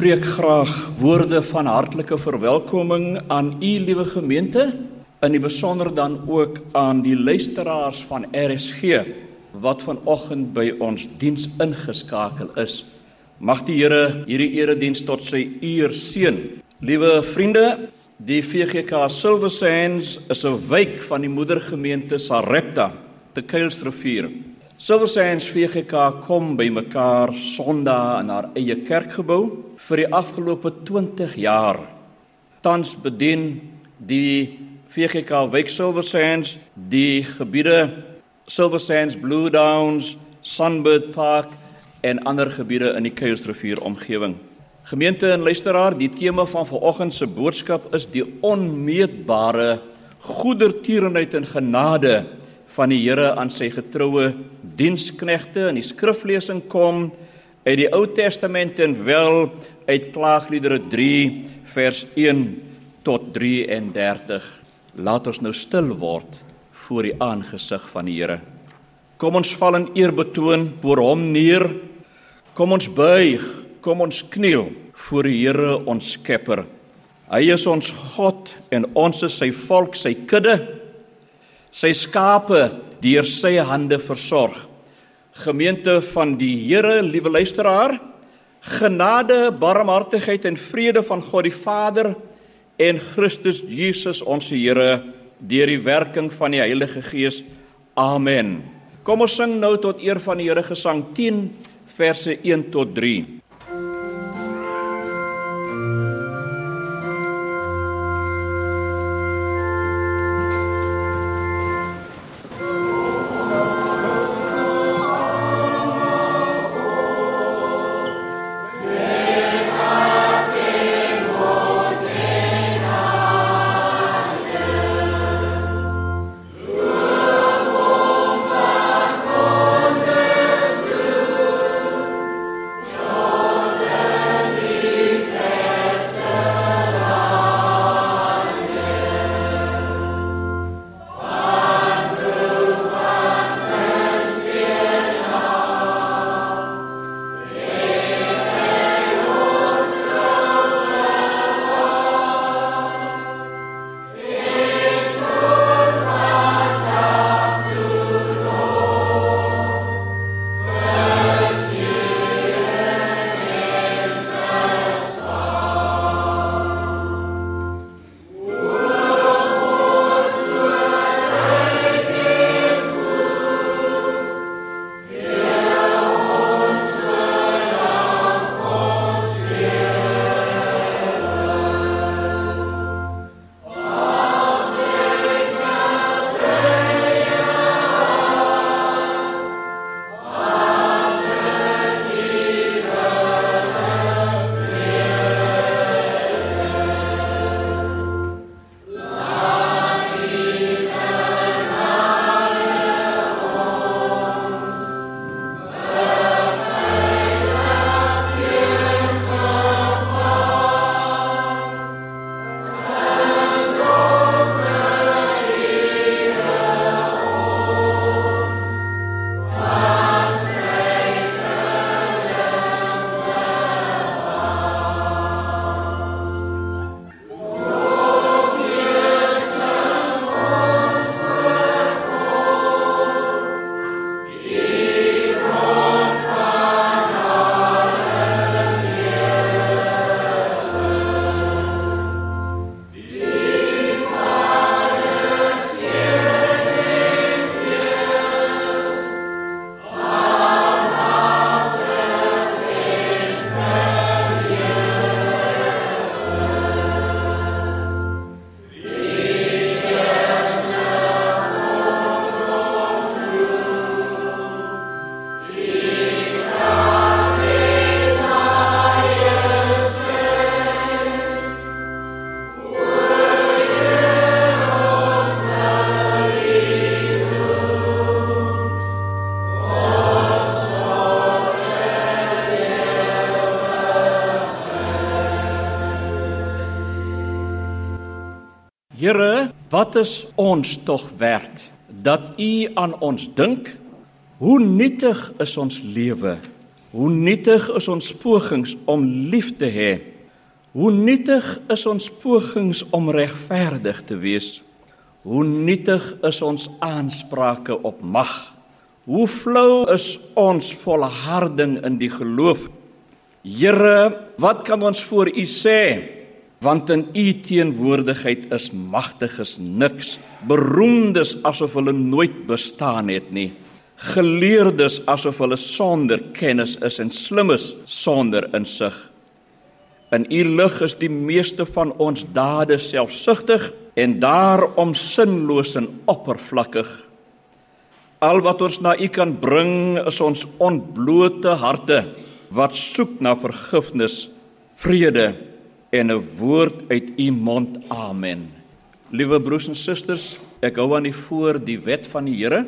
Ek spreek graag woorde van hartlike verwelkoming aan u liewe gemeente, in die besonder dan ook aan die luisteraars van RSG wat vanoggend by ons diens ingeskakel is. Mag die Here hierdie erediens tot sy eer seën. Liewe vriende, die VGK Silver Sands is 'n wijk van die moedergemeente Sarepta te Kuilsrivier. Silver Sands VGK kom bymekaar Sondag in haar eie kerkgebou vir die afgelope 20 jaar. Tans bedien die VGK Wake Silver Sands die gebiede Silver Sands, Blue Downs, Sunbird Park en ander gebiede in die Kuilsrivier omgewing. Gemeente en luisteraar, die tema van vanoggend se boodskap is die onmeetbare goedertierenheid en genade van die Here aan sy getroue diensknegte in die skriflesing kom uit die Ou Testament en wel uit Klaagliedere 3 vers 1 tot 33. Laat ons nou stil word voor die aangesig van die Here. Kom ons val in eerbetoon voor hom neer. Kom ons buig, kom ons kniel voor die Here ons Skepper. Hy is ons God en ons is sy volk, sy kudde sy skape deur sy hande versorg. Gemeente van die Here, liewe luisteraar, genade, barmhartigheid en vrede van God die Vader en Christus Jesus ons Here deur die werking van die Heilige Gees. Amen. Kom ons sing nou tot eer van die Here gesang 10 verse 1 tot 3. Wat is ons tog werd dat U aan ons dink? Hoe nietig is ons lewe Hoe nietig is ons pogings om lief te hê. Hoe nietig is ons pogings om regverdig te wees. Hoe nietig is ons aansprake op mag. Hoe flou is ons volharding in die geloof. Here, wat kan ons voor U sê? Want in U teenwoordigheid is magtiges niks, beroemdes asof hulle nooit bestaan het nie geleerdes asof hulle sonder kennis is en slimmes sonder insig. In u lig is die meeste van ons dade selfsugtig en daarom sinloos en oppervlakkig. Al wat ons na u kan bring is ons ontblote harte wat soek na vergifnis, vrede en 'n woord uit u mond. Amen. Liewe broers en susters, ek hou aan u voor die wet van die Here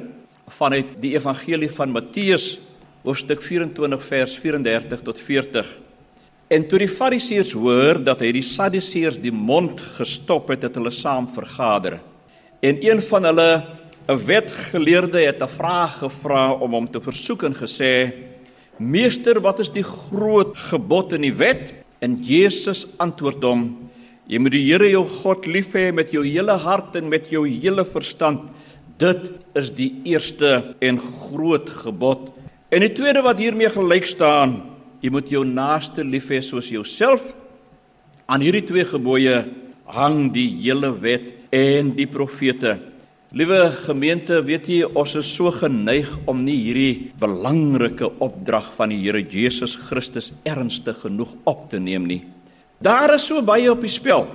vanuit die evangelie van Matteus hoofstuk 24 vers 34 tot 40. En toe die Fariseërs hoor dat hy die Sadduseërs die mond gestop het, het hulle saam vergader. En een van hulle, 'n wetgeleerde, het 'n vraag gevra om hom te versoek en gesê: "Meester, wat is die groot gebod in die wet?" En Jesus antwoord hom: "Jy moet die Here jou God lief hê met jou hele hart en met jou hele verstand." Dit is die eerste en groot gebod. En die tweede wat hiermee gelyk staan, jy moet jou naaste lief hê soos jouself. Aan hierdie twee gebooie hang die hele wet en die profete. Liewe gemeente, weet jy ons is so geneig om nie hierdie belangrike opdrag van die Here Jesus Christus ernstig genoeg op te neem nie. Daar is so baie op die spel.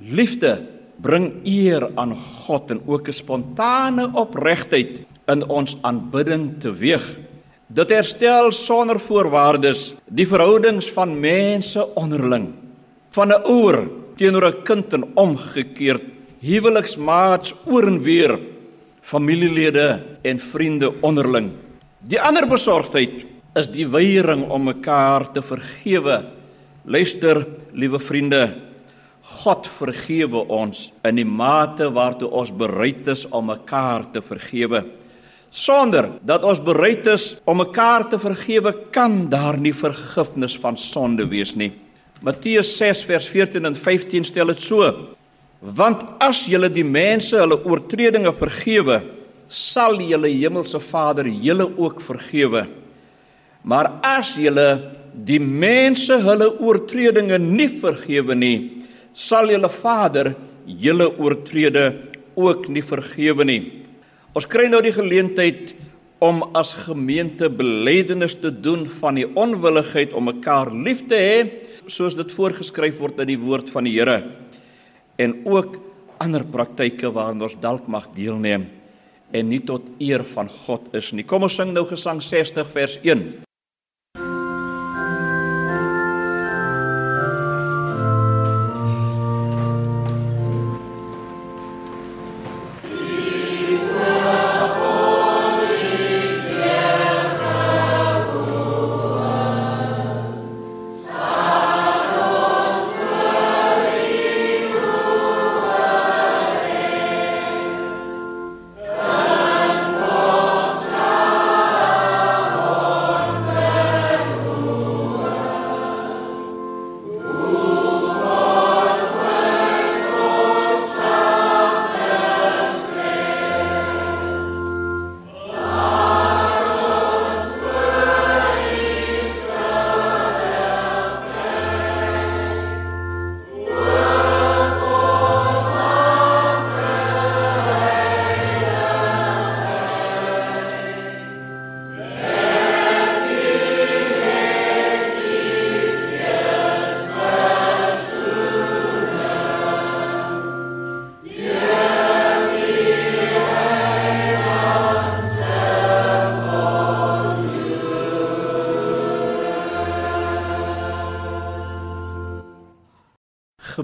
Liefde, bring eer aan God en ook 'n spontane opregtheid in ons aanbidding teweeg. Dit herstel sonder voorwaardes die verhoudings van mense onderling. Van 'n ouer teenoor 'n kind en omgekeerd, huweliksmaats oor en weer, familielede en vriende onderling. Die ander besorgdheid is die weiering om mekaar te vergewe. Luister, liewe vriende, God vergewe ons in die mate waartoe ons bereid is om mekaar te vergewe. Sonder dat ons bereid is om mekaar te vergewe, kan daar nie vergifnis van sonde wees nie. Matteus 6 vers 14 en 15 stel dit so: Want as julle die mense hulle oortredinge vergewe, sal julle hemelse Vader julle ook vergewe. Maar as julle die mense hulle oortredinge nie vergewe nie, sal julle Vader julle oortrede ook nie vergewe nie. Ons kry nou die geleentheid om as gemeente belydenis te doen van die onwilligheid om mekaar lief te hê soos dit voorgeskryf word in die woord van die Here en ook ander praktyke waaraan ons dalk mag deelneem en nie tot eer van God is nie. Kom ons sing nou gesang 60 vers 1.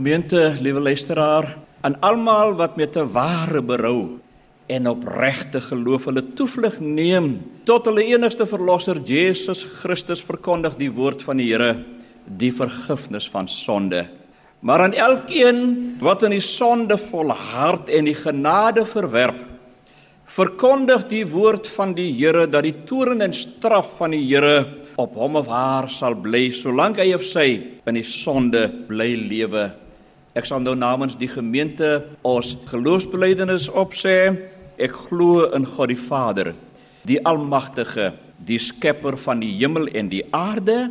Gemeente, liewe luisteraar, aan almal wat met 'n ware berou en opregte geloof hulle toevlug neem tot hulle enigste verlosser Jesus Christus verkondig die woord van die Here, die vergifnis van sonde. Maar aan elkeen wat in die sonde volhard en die genade verwerp, verkondig die woord van die Here dat die toorn en straf van die Here op hom of haar sal bly solank hy of sy in die sonde bly lewe. Ek sal nou namens die gemeente ons geloofsbelijdenis opsê. Ek glo in God die Vader, die almagtige, die skepper van die hemel en die aarde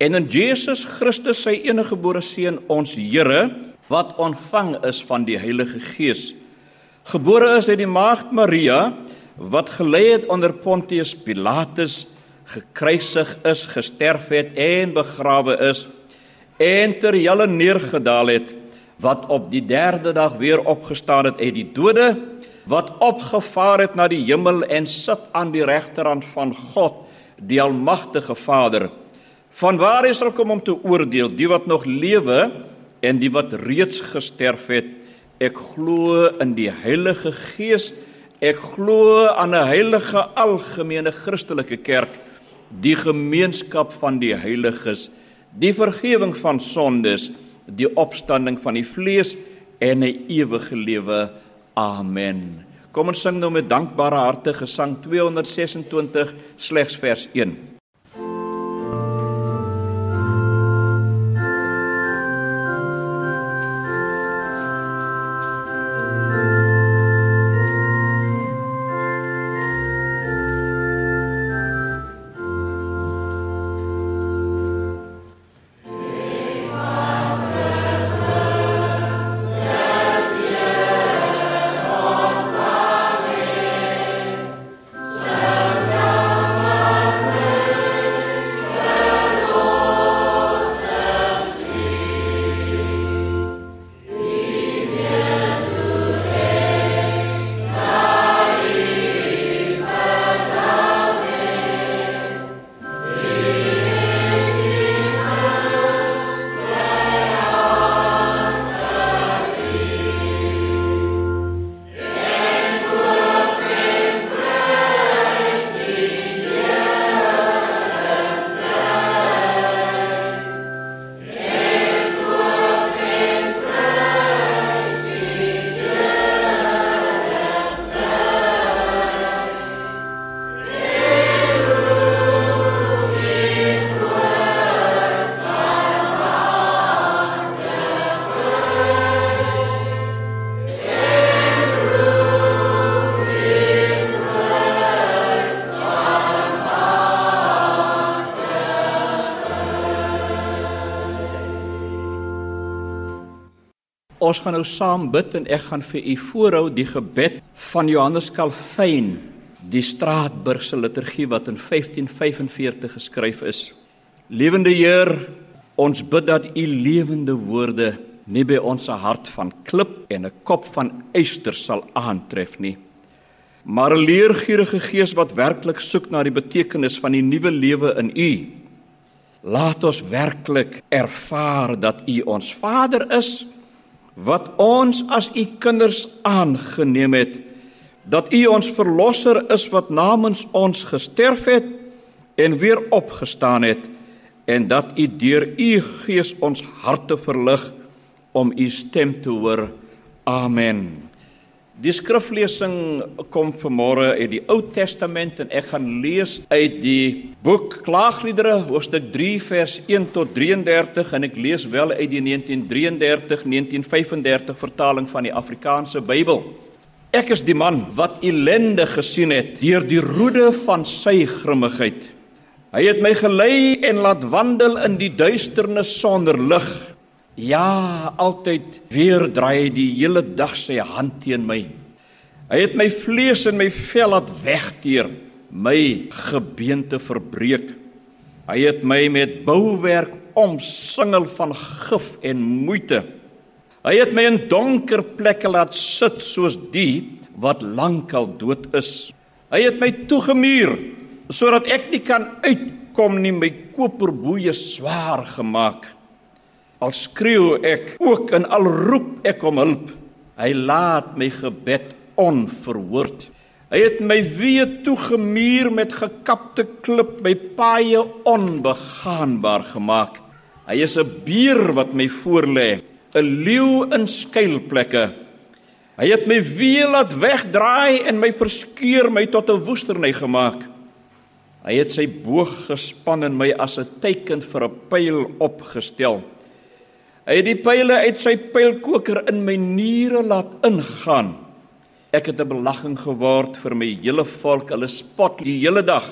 en in Jesus Christus sy enige gebore seun ons Here wat ontvang is van die Heilige Gees. Gebore is uit die maagd Maria wat gelei het onder Pontius Pilatus, gekruisig is, gesterf het en begrawe is en ter helle neergedaal het wat op die 3de dag weer opgestaan het uit die dode wat opgevaar het na die hemel en sit aan die regterhand van God die almagtige Vader. Vanwaar hy sal kom om te oordeel die wat nog lewe en die wat reeds gesterf het? Ek glo in die Heilige Gees ek glo aan 'n heilige algemene Christelike kerk die gemeenskap van die heiliges die vergifnis van sondes die opstanding van die vlees en 'n ewige lewe. Amen. Kom ons sing nou met dankbare harte gesang 226 slegs vers 1. Ons gaan nou saam bid en ek gaan vir u voorhou die gebed van Johannes Calvin, die Straatburgse liturgie wat in 1545 geskryf is. Lewende Heer, ons bid dat u lewende woorde nie by ons hart van klip en 'n kop van yster sal aantref nie, maar leergierige gees wat werklik soek na die betekenis van die nuwe lewe in u. Laat ons werklik ervaar dat u ons Vader is wat ons as u kinders aangeneem het dat u ons verlosser is wat namens ons gesterf het en weer opgestaan het en dat u deur u gees ons harte verlig om u stem te hoor. Amen Die skriflesing kom vanmôre uit die Ou Testament en ek gaan lees uit die boek Klaagliedere hoofstuk 3 vers 1 tot 33 en ek lees wel uit die 1933-1935 vertaling van die Afrikaanse Bybel. Ek is die man wat ellende gesien het deur die roede van sy grimmigheid. Hy het my gelei en laat wandel in die duisternis sonder lig. Ja, altyd weer draai hy die hele dag sy hand teen my. Hy het my vlees en my vel laat wegteer, my gebeente verbreek. Hy het my met bouwerk omsingel van gif en moeite. Hy het my in donker plekke laat sit soos die wat lankal dood is. Hy het my toegemuur sodat ek nie kan uitkom nie, my koperboeye swaar gemaak. Al skreeu ek ook en al roep ek om hulp, hy laat my gebed onverhoord. Hy het my weer toegemuur met gekapte klip, my paaie onbegaanbaar gemaak. Hy is 'n beer wat my voorlê, 'n leeu in skuilplekke. Hy het my weer laat wegdraai en my verskeur my tot 'n woesterny gemaak. Hy het sy boog gespan en my as 'n teken vir 'n pyl opgestel. Hy het die pyle uit sy pylkoker in my niere laat ingaan. Ek het 'n belagging geword vir my hele volk. Hulle spot die hele dag.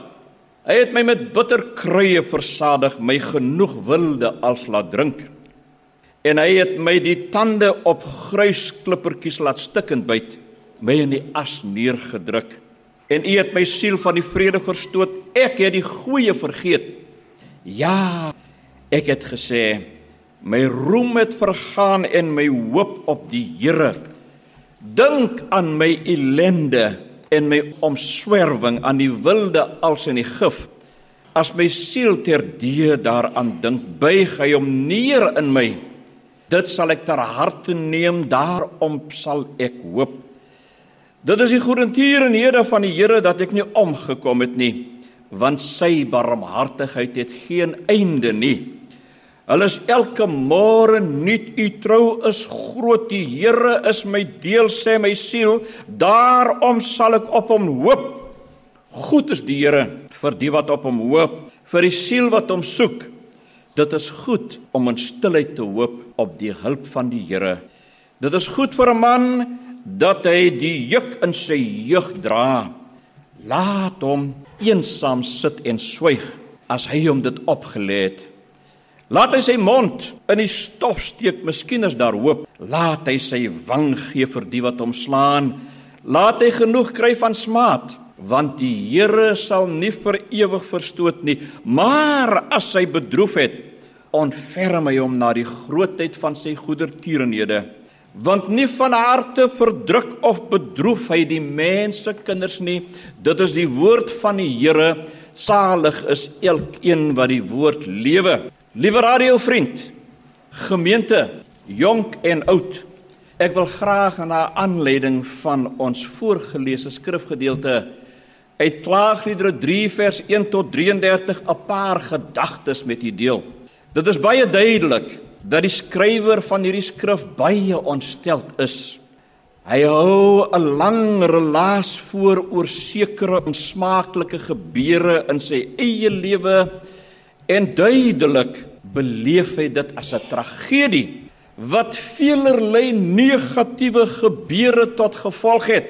Hy het my met bitter kruie versadig, my genoeg wilde als laat drink. En hy het my die tande op gruisklippertjies laat stikkend byt, my in die as neergedruk. En u het my siel van die vrede verstoot. Ek het die goeie vergeet. Ja, ek het gesê, my roem het vergaan en my hoop op die Here. Dink aan my ellende en my omswerwing aan die wilde als in die gif. As my siel terdee daaraan dink, buig hy hom neer in my. Dit sal ek ter harte neem, daarom sal ek hoop. Dit is die goedertierenhede van die Here dat ek nie omgekom het nie, want sy barmhartigheid het geen einde nie. Hulle is elke môre nuut. U trou is groot. Die Here is my deel, sê my siel. Daarom sal ek op hom hoop. Goed is die Here vir die wat op hom hoop, vir die siel wat hom soek. Dit is goed om in stilheid te hoop op die hulp van die Here. Dit is goed vir 'n man dat hy die juk in sy jeug dra. Laat hom eensaam sit en swyg as hy hom dit opgelê het. Laat hy sy mond in die stof steek, miskien is daar hoop. Laat hy sy wang gee vir die wat hom slaan. Laat hy genoeg kry van smaad, want die Here sal nie vir ewig verstoot nie, maar as hy bedroef het, ontferm hy hom na die grootheid van sy goedertierenhede. Want nie van harte verdruk of bedroef hy die mense kinders nie. Dit is die woord van die Here. Salig is elkeen wat die woord lewe. Liewe radiovriend, gemeente, jonk en oud. Ek wil graag na aanleiding van ons voorgelese skrifgedeelte uit Klaagliedere 3 vers 1 tot 33 'n paar gedagtes met u deel. Dit is baie duidelik dat die skrywer van hierdie skrif baie ontsteld is. Hy hou 'n lang relaas voor oor sekere onsmaaklike gebeure in sy eie lewe En duidelik beleef hy dit as 'n tragedie wat veelerlei negatiewe gebeure tot gevolg het.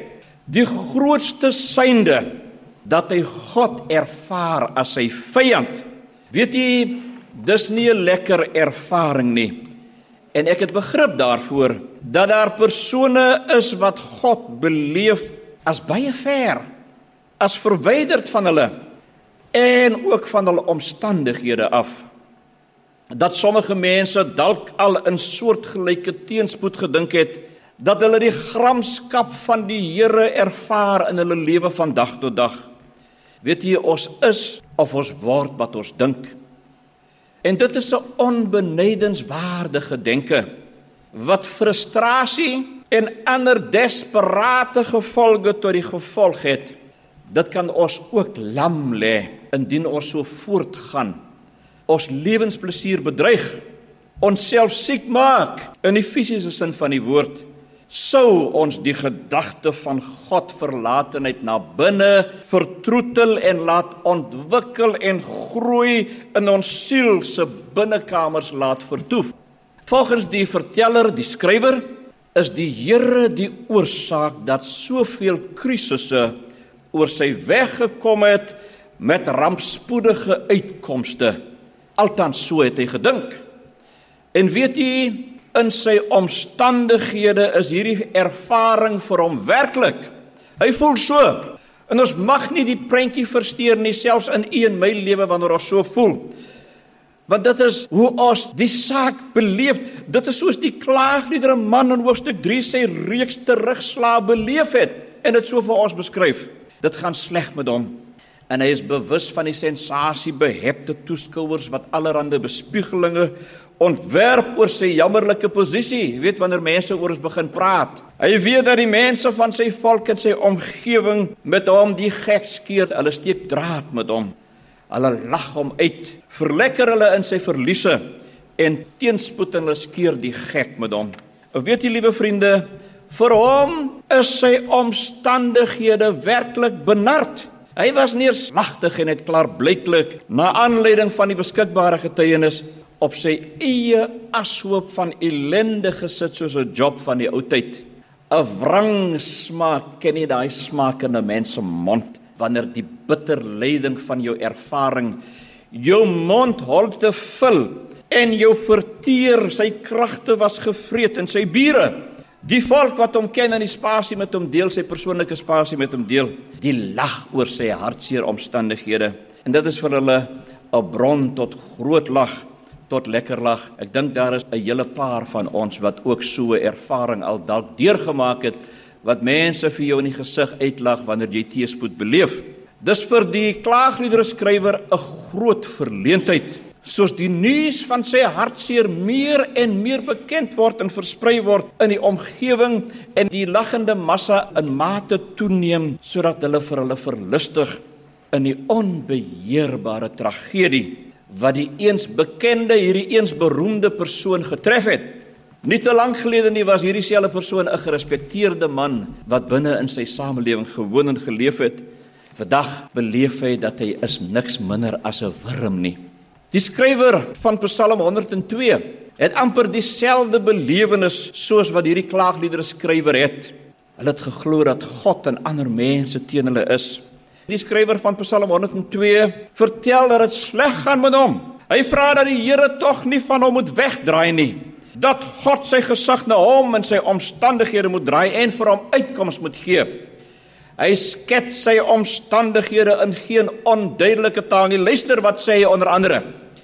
Die grootste synde dat hy God ervaar as sy vyand. Weet jy, dis nie 'n lekker ervaring nie. En ek het begrip daarvoor dat daar persone is wat God beleef as baie ver, as verwyderd van hulle en ook van hulle omstandighede af. Dat sommige mense dalk al in soortgelyke teenspoed gedink het dat hulle die gramskap van die Here ervaar in hulle lewe van dag tot dag. Weet jy ons is of ons word wat ons dink. En dit is 'n onbenydenswaardige denke wat frustrasie en ander desperate gevolge tot die gevolg het Dit kan ons ook lam lê indien ons so voortgaan. Ons lewensplesier bedreig, onsself siek maak in die fisiese sin van die woord. Sou ons die gedagte van God verlatenheid na binne vertroetel en laat ontwikkel en groei in ons siel se binnekamers laat vertoef. Volgens die verteller, die skrywer, is die Here die oorsaak dat soveel krisisse oor sy weg gekom het met rampspoedige uitkomste. Althans so het hy gedink. En weet jy, in sy omstandighede is hierdie ervaring vir hom werklik. Hy voel so. En ons mag nie die prentjie versteur nie selfs in u en my lewe wanneer ons so voel. Want dit is hoe ons die saak beleef. Dit is soos die klaagliedere man in hoofstuk 3 sê reeks terugslaa beleef het en dit so vir ons beskryf. Dit gaan sleg met hom en hy is bewus van die sensasie behepte toeskouers wat allerlei bespiegelinge ontwerp oor sy jammerlike posisie. Jy weet wanneer mense oor ons begin praat. Hy weet dat die mense van sy volk en sy omgewing met hom die gek skeer. Hulle steek draad met hom. Hulle lag hom uit. Verlekker hulle in sy verliese en teenspoed hulle skeer die gek met hom. Weet jy liewe vriende, Vir hom is sy omstandighede werklik benard. Hy was neerslagtig en het klaarblyklik na aanleiding van die beskikbare getuienis op sy eie ashoop van ellende gesit soos 'n job van die ou tyd. 'n Wrang smaak ken nie daai smaak in 'n mens se mond wanneer die bitter lyding van jou ervaring jou mond hol te vul en jou verteer sy kragte was gevreet in sy bure die volk wat hom ken en die spasie met hom deel sy persoonlike spasie met hom deel die lag oor sy hartseer omstandighede en dit is vir hulle 'n bron tot groot lag tot lekker lag. Ek dink daar is 'n hele paar van ons wat ook so 'n ervaring al dalk deurgemaak het wat mense vir jou in die gesig uitlag wanneer jy teëspoed beleef. Dis vir die klaagliedere skrywer 'n groot verleentheid. Soos die nuus van sy hartseer meer en meer bekend word en versprei word in die omgewing en die lagende massa in mate toeneem sodat hulle vir hulle verlustig in die onbeheerbare tragedie wat die eens bekende hierdie eens beroemde persoon getref het. Nie te lank gelede nie was hierdie selfde persoon 'n gerespekteerde man wat binne in sy samelewing gewoon en geleef het. Vandag beleef hy dat hy is niks minder as 'n wurm nie. Die skrywer van Psalm 102 het amper dieselfde belewenis soos wat hierdie klaagliedere skrywer het. Hulle het geglo dat God en ander mense teen hulle is. Die skrywer van Psalm 102 vertel dat dit sleg gaan met hom. Hy vra dat die Here tog nie van hom moet wegdraai nie. Dat God sy gesig na hom en sy omstandighede moet draai en vir hom uitkoms moet gee. Hy skets sy omstandighede in geen onduidelike taal nie. Luister wat sê hy onder andere.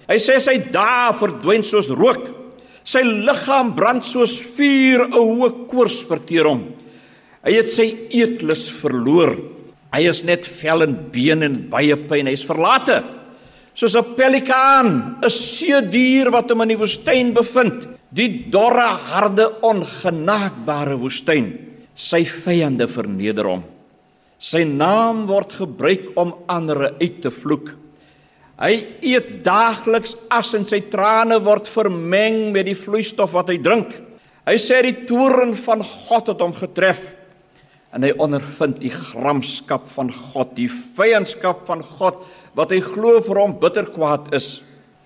Hy sê sy dae verdwyn soos rook. Sy liggaam brand soos vuur, 'n hoë koors verteer hom. Hy het sy eetlus verloor. Hy is net vel en been en baie pyn. Hy's verlate. Soos 'n pelikaan, 'n see dier wat hom in die woestyn bevind. Die dorre, harde, ongenaakbare woestyn. Sy vyande verneder hom. Sy naam word gebruik om ander uit te vloek. Hy eet daagliks as en sy trane word vermeng met die vloeistof wat hy drink. Hy sê die toorn van God het hom getref en hy ondervind die gramskap van God, die vyandskap van God wat hy glo vir hom bitter kwaad is.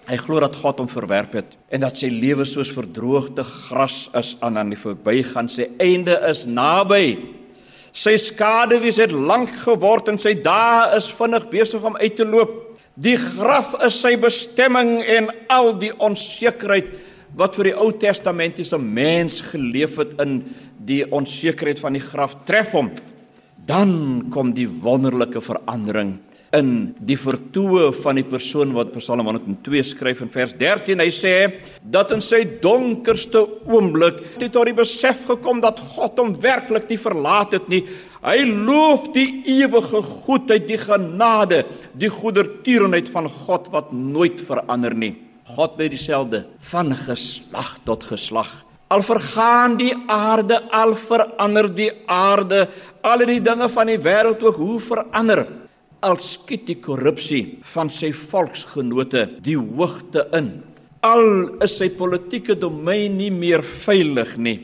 Hy glo dat God hom verwerp het en dat sy lewe soos verdroogde gras is aan aan die verbygaan. Sy einde is naby. Sy skaduwees het lank geword en sy dae is vinnig besig om uit te loop. Die graf is sy bestemming en al die onsekerheid wat vir die Ou Testamentiese mens geleef het in die onsekerheid van die graf tref hom, dan kom die wonderlike verandering in die vertoë van die persoon wat Psalm 102 skryf in vers 13. Hy sê dat in sy donkerste oomblik het hy tot die besef gekom dat God hom werklik nie verlaat het nie. Hy loof die ewige goedheid, die genade, die goedertierenheid van God wat nooit verander nie. God bly dieselfde van geslag tot geslag. Al vergaan die aarde, al verander die aarde, al die dinge van die wêreld ook hoe verander. Al skiet die korrupsie van sy volksgenote die hoogte in. Al is sy politieke domein nie meer veilig nie.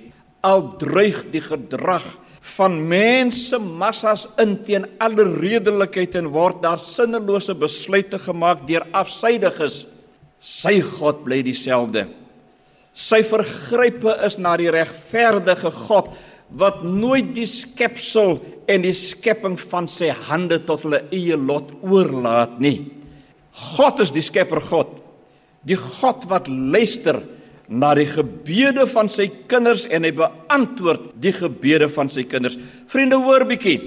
Al dreig die gedrag van mense massas in teen alle redelikheid en word daar sinnelose besluite gemaak deur afsydiges. Sy God bly dieselfde. Sy vergrype is na die regverdige God wat nooit die skepsel en die skepping van sy hande tot hulle eie lot oorlaat nie. God is die skepper God. Die God wat luister na die gebede van sy kinders en hy beantwoord die gebede van sy kinders. Vriende, hoor bietjie.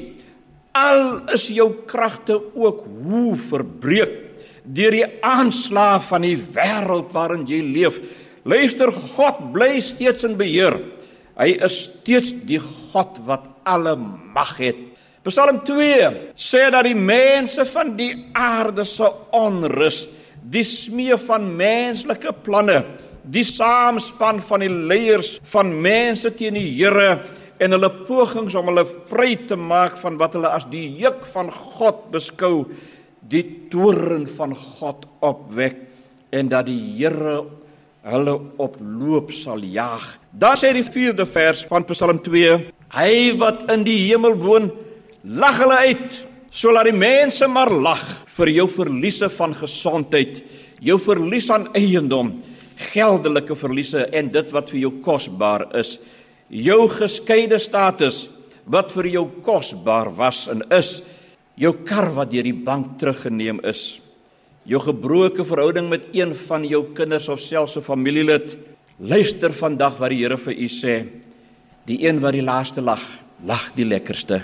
Al is jou kragte ook hoe verbreek deur die aanslae van die wêreld waarin jy leef, Luister, God bly steeds in beheer. Hy is steeds die God wat alle mag het. Psalm 2 sê dat die mense van die aarde se onrus, die smee van menslike planne, die saamspan van die leiers van mense teen die Here en hulle pogings om hulle vry te maak van wat hulle as die juk van God beskou, die toorn van God opwek en dat die Here hulle op loop sal jaag. Dan sê die 4de vers van Psalm 2: Hy wat in die hemel woon, lag hulle uit. So laat die mense maar lag vir jou verliese van gesondheid, jou verlies aan eiendom, geldelike verliese en dit wat vir jou kosbaar is. Jou geskeide status wat vir jou kosbaar was en is, jou kar wat deur die bank teruggeneem is, jou gebroke verhouding met een van jou kinders of selfs 'n familielid. Luister vandag wat die Here vir u sê. Die een wat die laaste lag, lag die lekkerste.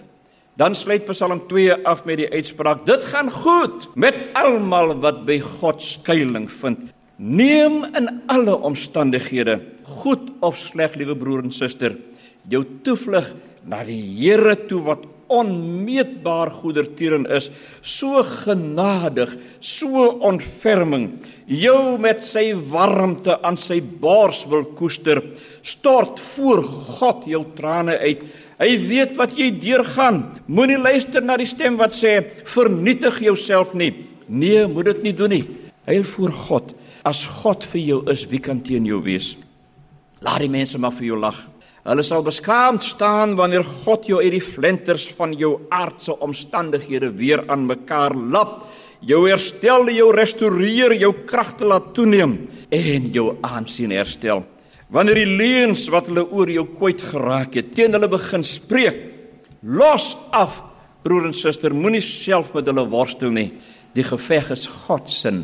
Dan sluit Psalm 2 af met die uitspraak: Dit gaan goed met almal wat by God skuilings vind. Neem in alle omstandighede, goed of sleg, liewe broer en suster, jou toevlug na die Here toe wat onmeetbaar goedertierend is, so genadig, so ontferming, jou met sy warmte aan sy bors wil koester, stort voor God jou trane uit. Hy weet wat jy deurgaan. Moenie luister na die stem wat sê vernietig jouself nie. Nee, moet dit nie doen nie. Huil voor God. As God vir jou is, wie kan teen jou wees? Laat die mense maar vir jou lag. Hulle sal beskaamd staan wanneer God jou uit die flenters van jou aardse omstandighede weer aan mekaar lap, jou herstel, jou restoreer, jou kragte laat toeneem en jou aansien herstel. Wanneer die leuns wat hulle oor jou kwyt geraak het, teen hulle begin spreek, los af, broer en suster, moenie self met hulle worstel nie. Die geveg is God se.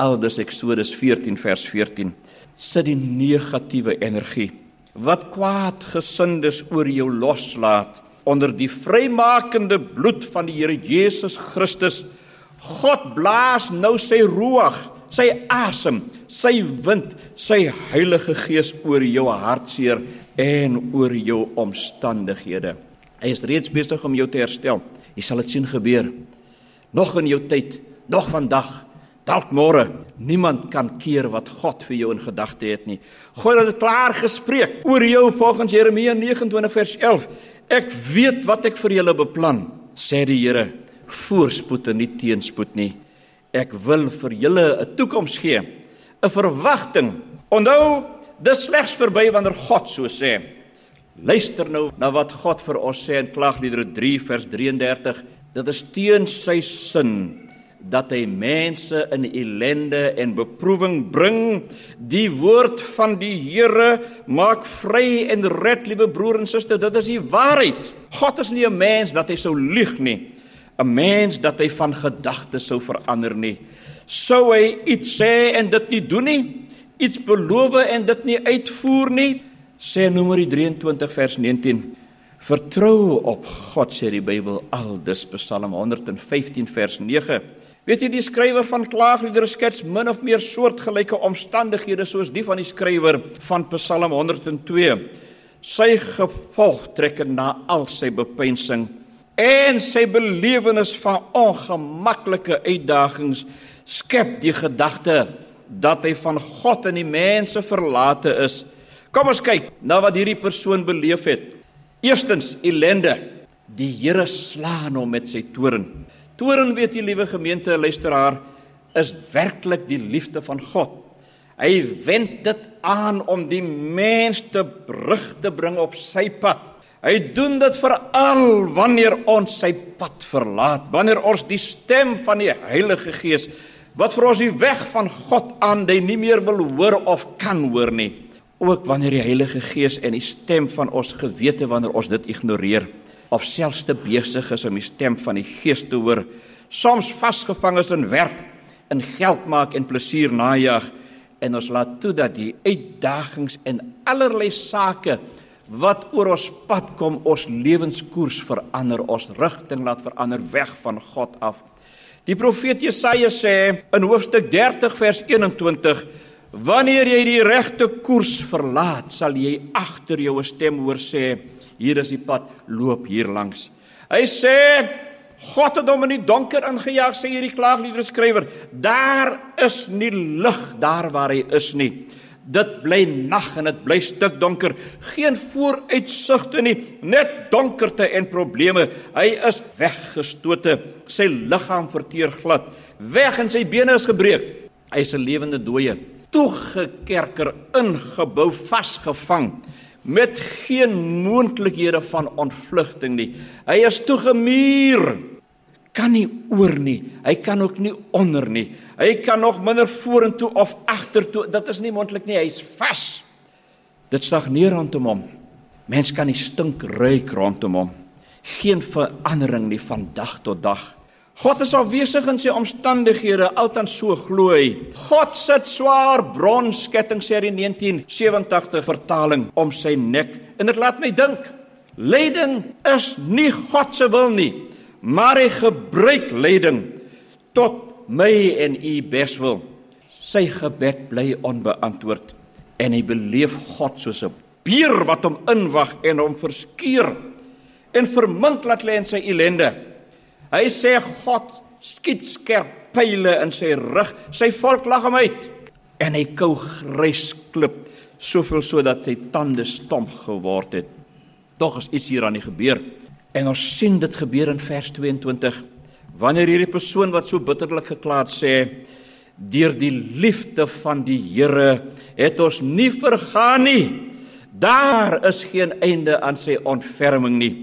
Aldus Eksodus 14 vers 14. Sit die negatiewe energie wat kwaadgesindes oor jou loslaat onder die vrymakende bloed van die Here Jesus Christus. God blaas nou sy ruach, sy asem, sy wind, sy Heilige Gees oor jou hartseer en oor jou omstandighede. Hy is reeds besig om jou te herstel. Jy sal dit sien gebeur. Nog in jou tyd, nog vandag Dalk môre niemand kan keer wat God vir jou in gedagte het nie. God het klaar gespreek oor jou volgens Jeremia 29 vers 11. Ek weet wat ek vir julle beplan, sê die Here, voorspoed en nie teenspoed nie. Ek wil vir julle 'n toekoms gee, 'n verwagting. Onthou, dis slegs verby wanneer God so sê. Luister nou na wat God vir ons sê in Klagliedere 3 vers 33. Dit is teen sy sin dat hy mense in ellende en beproewing bring. Die woord van die Here maak vry en red, liewe broer en suster, dit is die waarheid. God is nie 'n mens dat hy sou lieg nie. 'n Mens dat hy van gedagtes sou verander nie. Sou hy iets sê en dit nie doen nie? Iets beloof en dit nie uitvoer nie? Sê Numeri 23 vers 19. Vertrou op God sê die Bybel aldus Psalm 115 vers 9. Weet jy die skrywer van Klaagliedere skets min of meer soortgelyke omstandighede soos die van die skrywer van Psalm 102. Sy gevolgtrekking na al sy bepeinsing en sy belewenis van ongemaklike uitdagings skep die gedagte dat hy van God en die mense verlate is. Kom ons kyk na wat hierdie persoon beleef het. Eerstens ellende. Die Here slaan hom met sy toorn. Toren weet jy liewe gemeente luisteraar is werklik die liefde van God. Hy wend dit aan om die mens te brug te bring op sy pad. Hy doen dit veral wanneer ons sy pad verlaat, wanneer ons die stem van die Heilige Gees wat vir ons die weg van God aandui nie meer wil hoor of kan hoor nie. Ook wanneer die Heilige Gees en die stem van ons gewete wanneer ons dit ignoreer of selfs te besig is om die stem van die Gees te hoor, soms vasgevang is in werk, in geld maak en plesier najag en ons laat toe dat die uitdagings en allerlei sake wat oor ons pad kom ons lewenskoers verander, ons rigting laat verander weg van God af. Die profeet Jesaja sê in hoofstuk 30 vers 21 Wanneer jy die regte koers verlaat, sal jy agter jou stem hoor sê: Hier is die pad, loop hier langs. Hy sê God het hom in die donker ingejaag, sê hierdie klaagliedere skrywer. Daar is nie lig daar waar hy is nie. Dit bly nag en dit bly stik donker. Geen vooruitsigte nie, net donkerte en probleme. Hy is weggestote. Sy liggaam verteer glad. Weg en sy bene is gebreek. Hy is 'n lewende dooie, toegekerker, ingebou, vasgevang met geen moontlikhede van ontvlugting nie. Hy is toegemuur. kan nie oor nie. Hy kan ook nie onder nie. Hy kan nog minder vorentoe of agtertoe. Dit is nie moontlik nie. Hy's vas. Dit stagneer rondom hom. Mens kan nie stink ruik rondom hom. Geen verandering nie van dag tot dag. God is afwesig in sy omstandighede, altans so glo hy. God sit swaar bronsketting sê in 1987 vertaling om sy nek. En dit laat my dink, lyding is nie God se wil nie, maar hy gebruik lyding tot my en u beswil. Sy gebed bly onbeantwoord en hy beleef God soos 'n beer wat hom inwag en hom verskuur en vermink laat lê in sy ellende. Hy sê God skiet skerp pile in sy rug. Sy volk lag hom uit en hy kou grys klip soveel sodat sy tande stomp geword het. Tog is iets hier aan die gebeur. En ons sien dit gebeur in vers 22. Wanneer hierdie persoon wat so bitterlik geklaat sê deur die liefde van die Here het ons nie vergaan nie. Daar is geen einde aan sy ontferming nie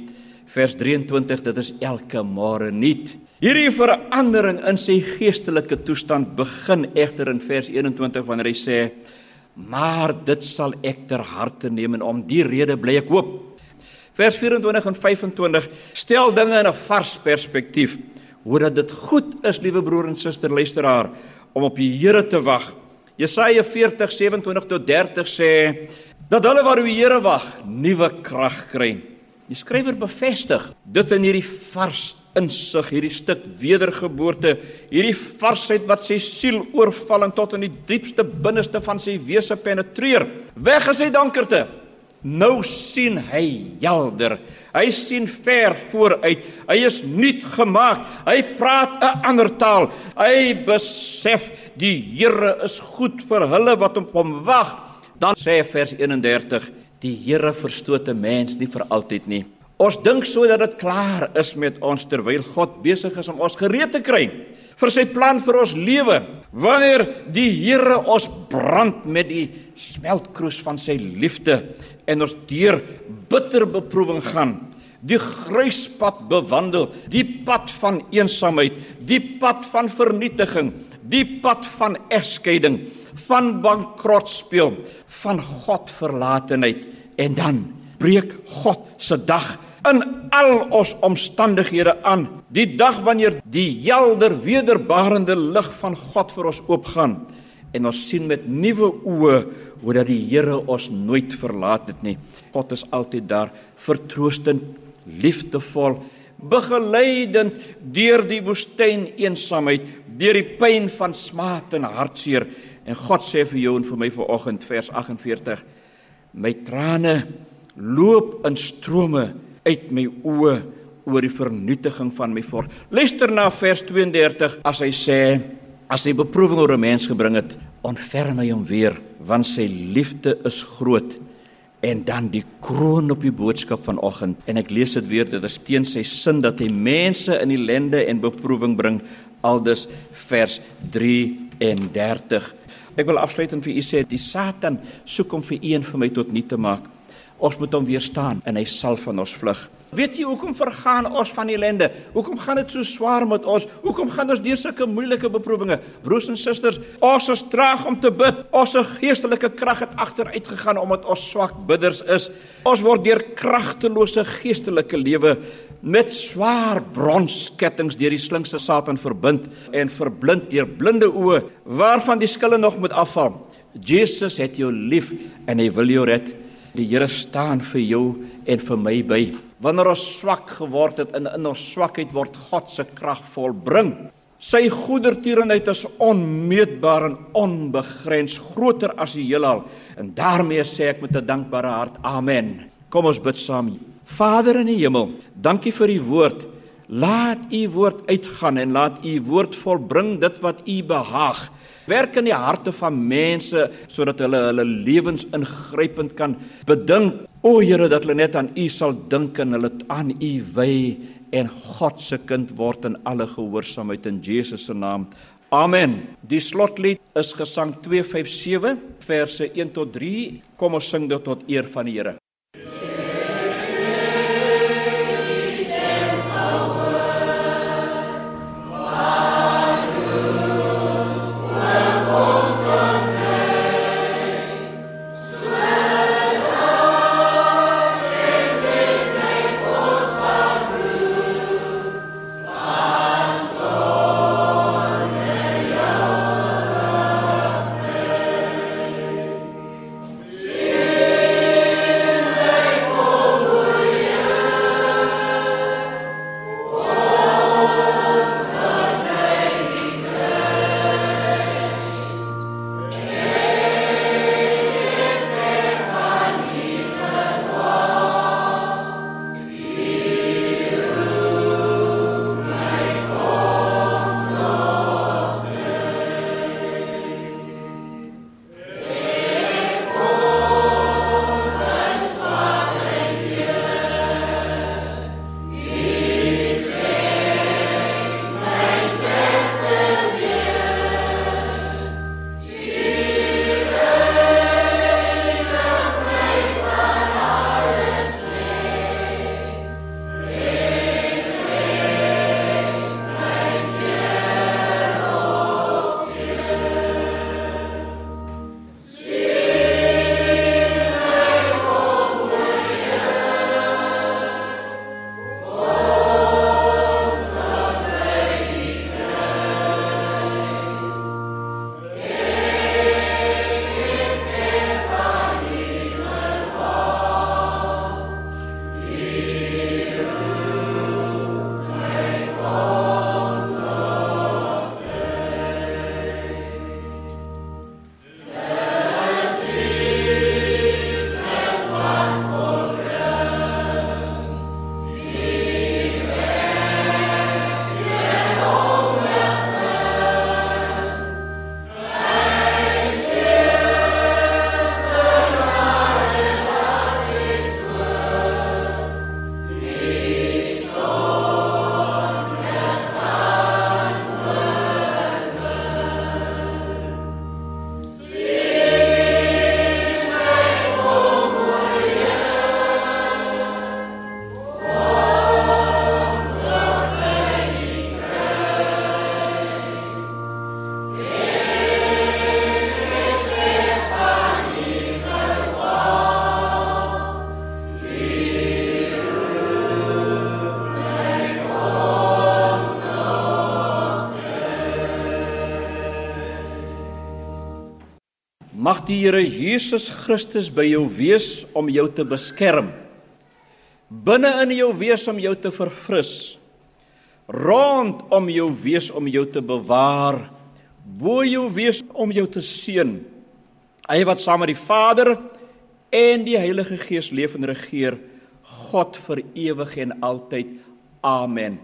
vers 23 dit is elke môre nuut. Hierdie verandering in sy geestelike toestand begin egter in vers 21 wanneer hy sê: "Maar dit sal ek ter harte neem en om die rede bly ek hoop." Vers 24 en 25 stel dinge in 'n vars perspektief. Hoe dat dit goed is, liewe broer en suster luisteraar, om op die Here te wag. Jesaja 40:27 tot 30 sê dat hulle wat op die Here wag, nuwe krag kry. Die skrywer bevestig dit in hierdie vars insig, hierdie stuk wedergeboorte, hierdie varsheid wat sy siel oorval en tot in die diepste binneste van sy wese penetreer. Weg is hy dankerte. Nou sien hy helder. Hy sien ver vooruit. Hy is nuut gemaak. Hy praat 'n ander taal. Hy besef die Here is goed vir hulle wat op hom wag. Dan sê vers 31 die Here verstoot 'n mens nie vir altyd nie. Ons dink so dat dit klaar is met ons terwyl God besig is om ons gereed te kry vir sy plan vir ons lewe. Wanneer die Here ons brand met die smeltkroes van sy liefde en ons deur bitter beproewing gaan, die gruispad bewandel, die pad van eensaamheid, die pad van vernietiging, die pad van egskeiding, van bankrot speel, van God verlatenheid en dan breek God se dag in al ons omstandighede aan. Die dag wanneer die helder wederbarende lig van God vir ons oopgaan en ons sien met nuwe oë hoe dat die Here ons nooit verlaat het nie. God is altyd daar, vertroostend, liefdevol, begeleidend deur die woestyn eensaamheid, deur die pyn van smaat en hartseer. En God sê vir jou en vir my vanoggend vers 48: My trane loop in strome uit my oë oor die vernietiging van my volk. Luister na vers 32 as hy sê as hy beproewing oor 'n mens gebring het, ontferm hy hom weer want sy liefde is groot en dan die kroon op die boodskap vanoggend. En ek lees dit weer dit is teen sy sin dat hy mense in ellende en beproewing bring. Aldus vers 33 ek wil afsluitend vir u sê die satan soek om vir u en vir my tot nie te maak. Ons moet hom weerstaan en hy sal van ons vlug Weet jy hoekom vergaan ons van ellende? Hoekom gaan dit so swaar met ons? Hoekom gaan ons deur sulke moeilike beproewinge? Broers en susters, ons is traag om te bid. Ons geestelike krag het agteruit gegaan omdat ons swak bidders is. Ons word deur kragtelose geestelike lewe met swaar bronskettinge deur die slinkse Satan verbind en verblind deur blinde oë waarvan die skille nog moet afval. Jesus het jou lief en hy wil jou red. Die Here staan vir jou en vir my by. Wanneer ons swak geword het in in ons swakheid word God se krag volbring. Sy goedertierenheid is onmeetbaar en onbegrens, groter as die heelal. En daarmee sê ek met 'n dankbare hart, amen. Kom ons bid saam. Vader in die hemel, dankie vir u woord. Laat u woord uitgaan en laat u woord volbring dit wat u behaag. Werk in die harte van mense sodat hulle hulle lewens ingrypend kan bedink. O Here, dat hulle net aan U sal dink en hulle aan U wy en God se kind word in alle gehoorsaamheid in Jesus se naam. Amen. Die slotlied is gesang 257 verse 1 tot 3. Kom ons sing dit tot eer van die Here. Mag die Here Jesus Christus by jou wees om jou te beskerm. Binne in jou wees om jou te verfris. Rondom jou wees om jou te bewaar. Bo jou wees om jou te seën. Hy wat saam met die Vader en die Heilige Gees leef en regeer, God vir ewig en altyd. Amen.